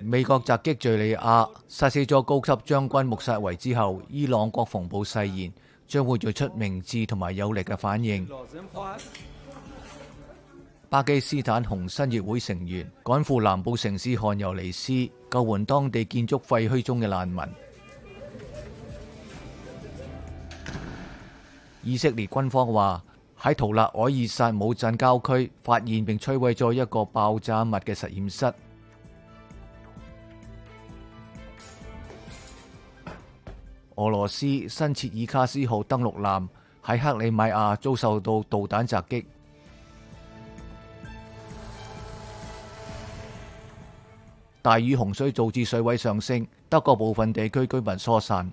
美国袭击叙利亚，杀死咗高级将军穆萨维之后，伊朗国防部誓言将会做出明智同埋有力嘅反应。巴基斯坦红新月会成员赶赴南部城市汉尤尼斯，救援当地建筑废墟中嘅难民。以色列军方话喺图勒埃尔萨姆镇郊区发现并摧毁咗一个爆炸物嘅实验室。俄罗斯新切尔卡斯号登陆舰喺克里米亚遭受到导弹袭击，大雨洪水导致水位上升，德国部分地区居民疏散。